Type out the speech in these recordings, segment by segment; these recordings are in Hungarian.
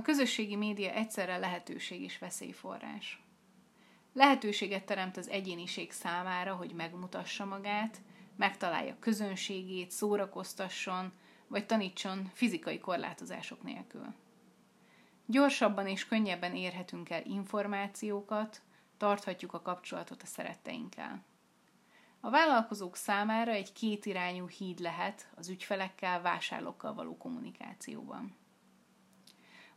A közösségi média egyszerre lehetőség és veszélyforrás. Lehetőséget teremt az egyéniség számára, hogy megmutassa magát, megtalálja közönségét, szórakoztasson, vagy tanítson fizikai korlátozások nélkül. Gyorsabban és könnyebben érhetünk el információkat, tarthatjuk a kapcsolatot a szeretteinkkel. A vállalkozók számára egy kétirányú híd lehet az ügyfelekkel, vásárlókkal való kommunikációban.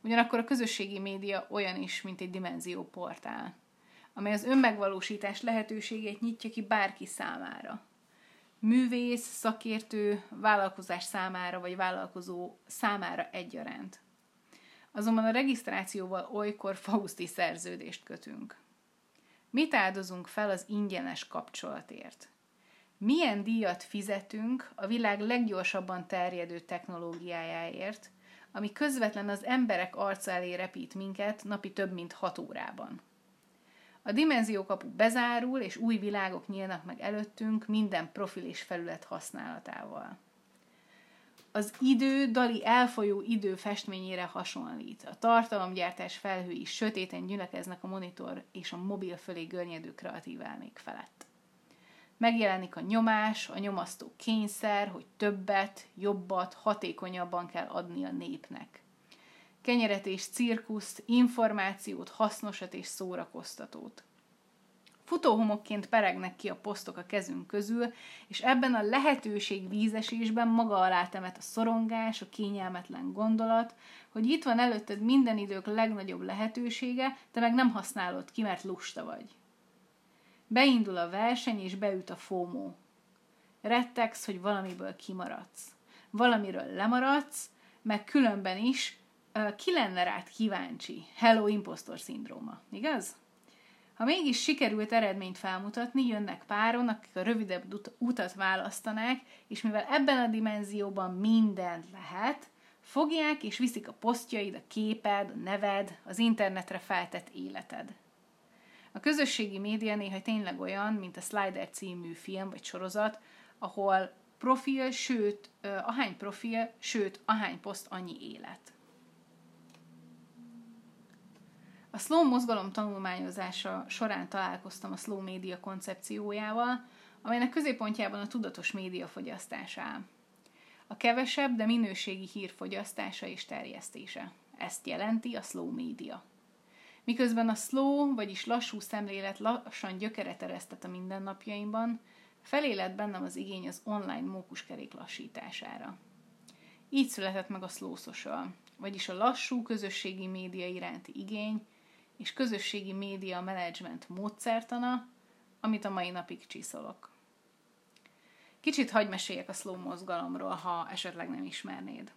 Ugyanakkor a közösségi média olyan is, mint egy dimenzió portál, amely az önmegvalósítás lehetőségét nyitja ki bárki számára. Művész, szakértő, vállalkozás számára vagy vállalkozó számára egyaránt. Azonban a regisztrációval olykor fauszti szerződést kötünk. Mit áldozunk fel az ingyenes kapcsolatért? Milyen díjat fizetünk a világ leggyorsabban terjedő technológiájáért, ami közvetlen az emberek arca elé repít minket napi több mint hat órában? A dimenziókapu bezárul, és új világok nyílnak meg előttünk minden profil és felület használatával az idő Dali elfolyó idő festményére hasonlít. A tartalomgyártás felhői sötéten gyülekeznek a monitor és a mobil fölé görnyedő kreatív elmék felett. Megjelenik a nyomás, a nyomasztó kényszer, hogy többet, jobbat, hatékonyabban kell adni a népnek. Kenyeret és cirkuszt, információt, hasznosat és szórakoztatót. Futóhomokként peregnek ki a posztok a kezünk közül, és ebben a lehetőség vízesésben maga alá temet a szorongás, a kényelmetlen gondolat, hogy itt van előtted minden idők legnagyobb lehetősége, te meg nem használod ki, mert lusta vagy. Beindul a verseny, és beüt a FOMO. Rettegsz, hogy valamiből kimaradsz. Valamiről lemaradsz, meg különben is uh, ki lenne rád kíváncsi. Hello, impostor szindróma. Igaz? Ha mégis sikerült eredményt felmutatni, jönnek páron, akik a rövidebb utat választanák, és mivel ebben a dimenzióban mindent lehet, fogják és viszik a posztjaid, a képed, a neved, az internetre feltett életed. A közösségi média néha tényleg olyan, mint a Slider című film vagy sorozat, ahol profil, sőt, ahány profil, sőt, ahány poszt, annyi élet. A slow mozgalom tanulmányozása során találkoztam a slow média koncepciójával, amelynek középpontjában a tudatos médiafogyasztás áll. A kevesebb, de minőségi hírfogyasztása és terjesztése. Ezt jelenti a slow média. Miközben a slow, vagyis lassú szemlélet lassan gyökeret eresztett a mindennapjaimban, felélet bennem az igény az online mókuskerék lassítására. Így született meg a slow social, vagyis a lassú közösségi média iránti igény, és közösségi média menedzsment módszertana, amit a mai napig csiszolok. Kicsit hagy meséljek a slow mozgalomról, ha esetleg nem ismernéd.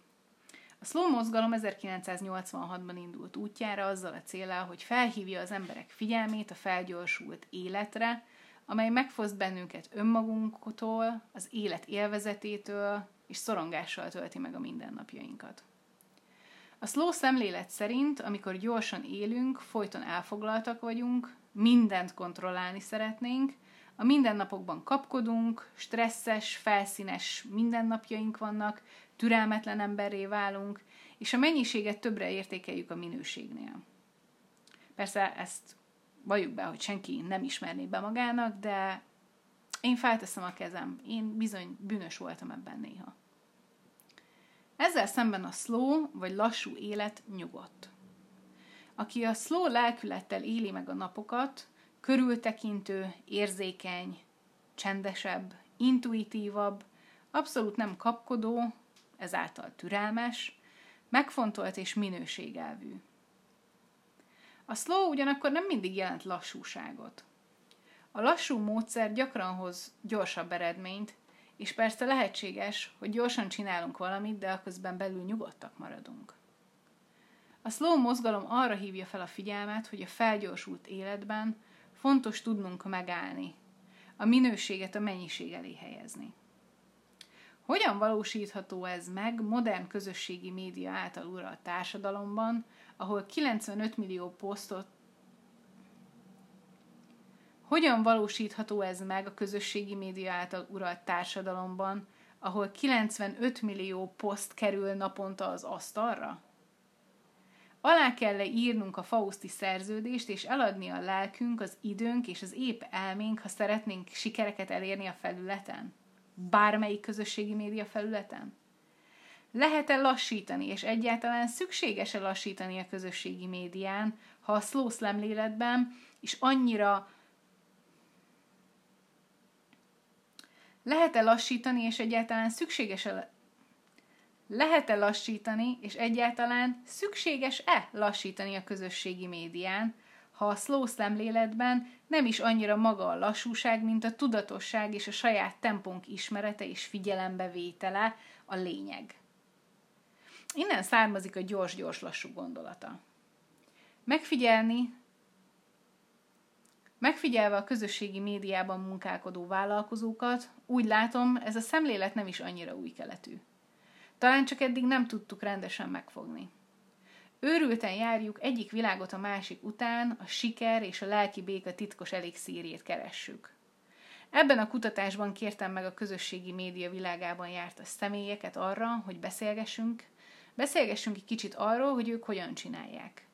A slow mozgalom 1986-ban indult útjára azzal a célral, hogy felhívja az emberek figyelmét a felgyorsult életre, amely megfoszt bennünket önmagunktól, az élet élvezetétől, és szorongással tölti meg a mindennapjainkat. A slow szemlélet szerint, amikor gyorsan élünk, folyton elfoglaltak vagyunk, mindent kontrollálni szeretnénk, a mindennapokban kapkodunk, stresszes, felszínes mindennapjaink vannak, türelmetlen emberré válunk, és a mennyiséget többre értékeljük a minőségnél. Persze ezt valljuk be, hogy senki nem ismerné be magának, de én felteszem a kezem. Én bizony bűnös voltam ebben néha. Ezzel szemben a slow vagy lassú élet nyugodt. Aki a slow lelkülettel éli meg a napokat, körültekintő, érzékeny, csendesebb, intuitívabb, abszolút nem kapkodó, ezáltal türelmes, megfontolt és minőségelvű. A slow ugyanakkor nem mindig jelent lassúságot. A lassú módszer gyakran hoz gyorsabb eredményt, és persze lehetséges, hogy gyorsan csinálunk valamit, de közben belül nyugodtak maradunk. A slow mozgalom arra hívja fel a figyelmet, hogy a felgyorsult életben fontos tudnunk megállni, a minőséget a mennyiség elé helyezni. Hogyan valósítható ez meg modern közösségi média által uralt társadalomban, ahol 95 millió posztot hogyan valósítható ez meg a közösségi média által uralt társadalomban, ahol 95 millió poszt kerül naponta az asztalra? Alá kell írnunk a Fauszti szerződést, és eladni a lelkünk, az időnk és az épp elménk, ha szeretnénk sikereket elérni a felületen? Bármelyik közösségi média felületen? Lehet-e lassítani, és egyáltalán szükséges-e lassítani a közösségi médián, ha a slow szemléletben is annyira lehet-e lassítani, és egyáltalán szükséges-e lehet-e lassítani, és egyáltalán szükséges-e lassítani a közösségi médián, ha a slow szemléletben nem is annyira maga a lassúság, mint a tudatosság és a saját tempónk ismerete és figyelembevétele a lényeg. Innen származik a gyors-gyors lassú gondolata. Megfigyelni, megfigyelve a közösségi médiában munkálkodó vállalkozókat, úgy látom, ez a szemlélet nem is annyira új keletű. Talán csak eddig nem tudtuk rendesen megfogni. Őrülten járjuk egyik világot a másik után, a siker és a lelki béka titkos elixírjét keressük. Ebben a kutatásban kértem meg a közösségi média világában járt a személyeket arra, hogy beszélgessünk, beszélgessünk egy kicsit arról, hogy ők hogyan csinálják.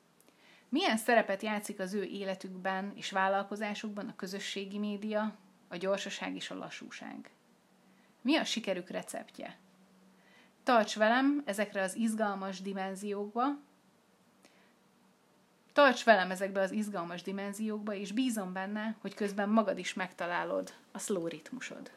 Milyen szerepet játszik az ő életükben és vállalkozásukban a közösségi média, a gyorsaság és a lassúság? Mi a sikerük receptje? Tarts velem ezekre az izgalmas dimenziókba, Tarts velem ezekbe az izgalmas dimenziókba, és bízom benne, hogy közben magad is megtalálod a slow ritmusod.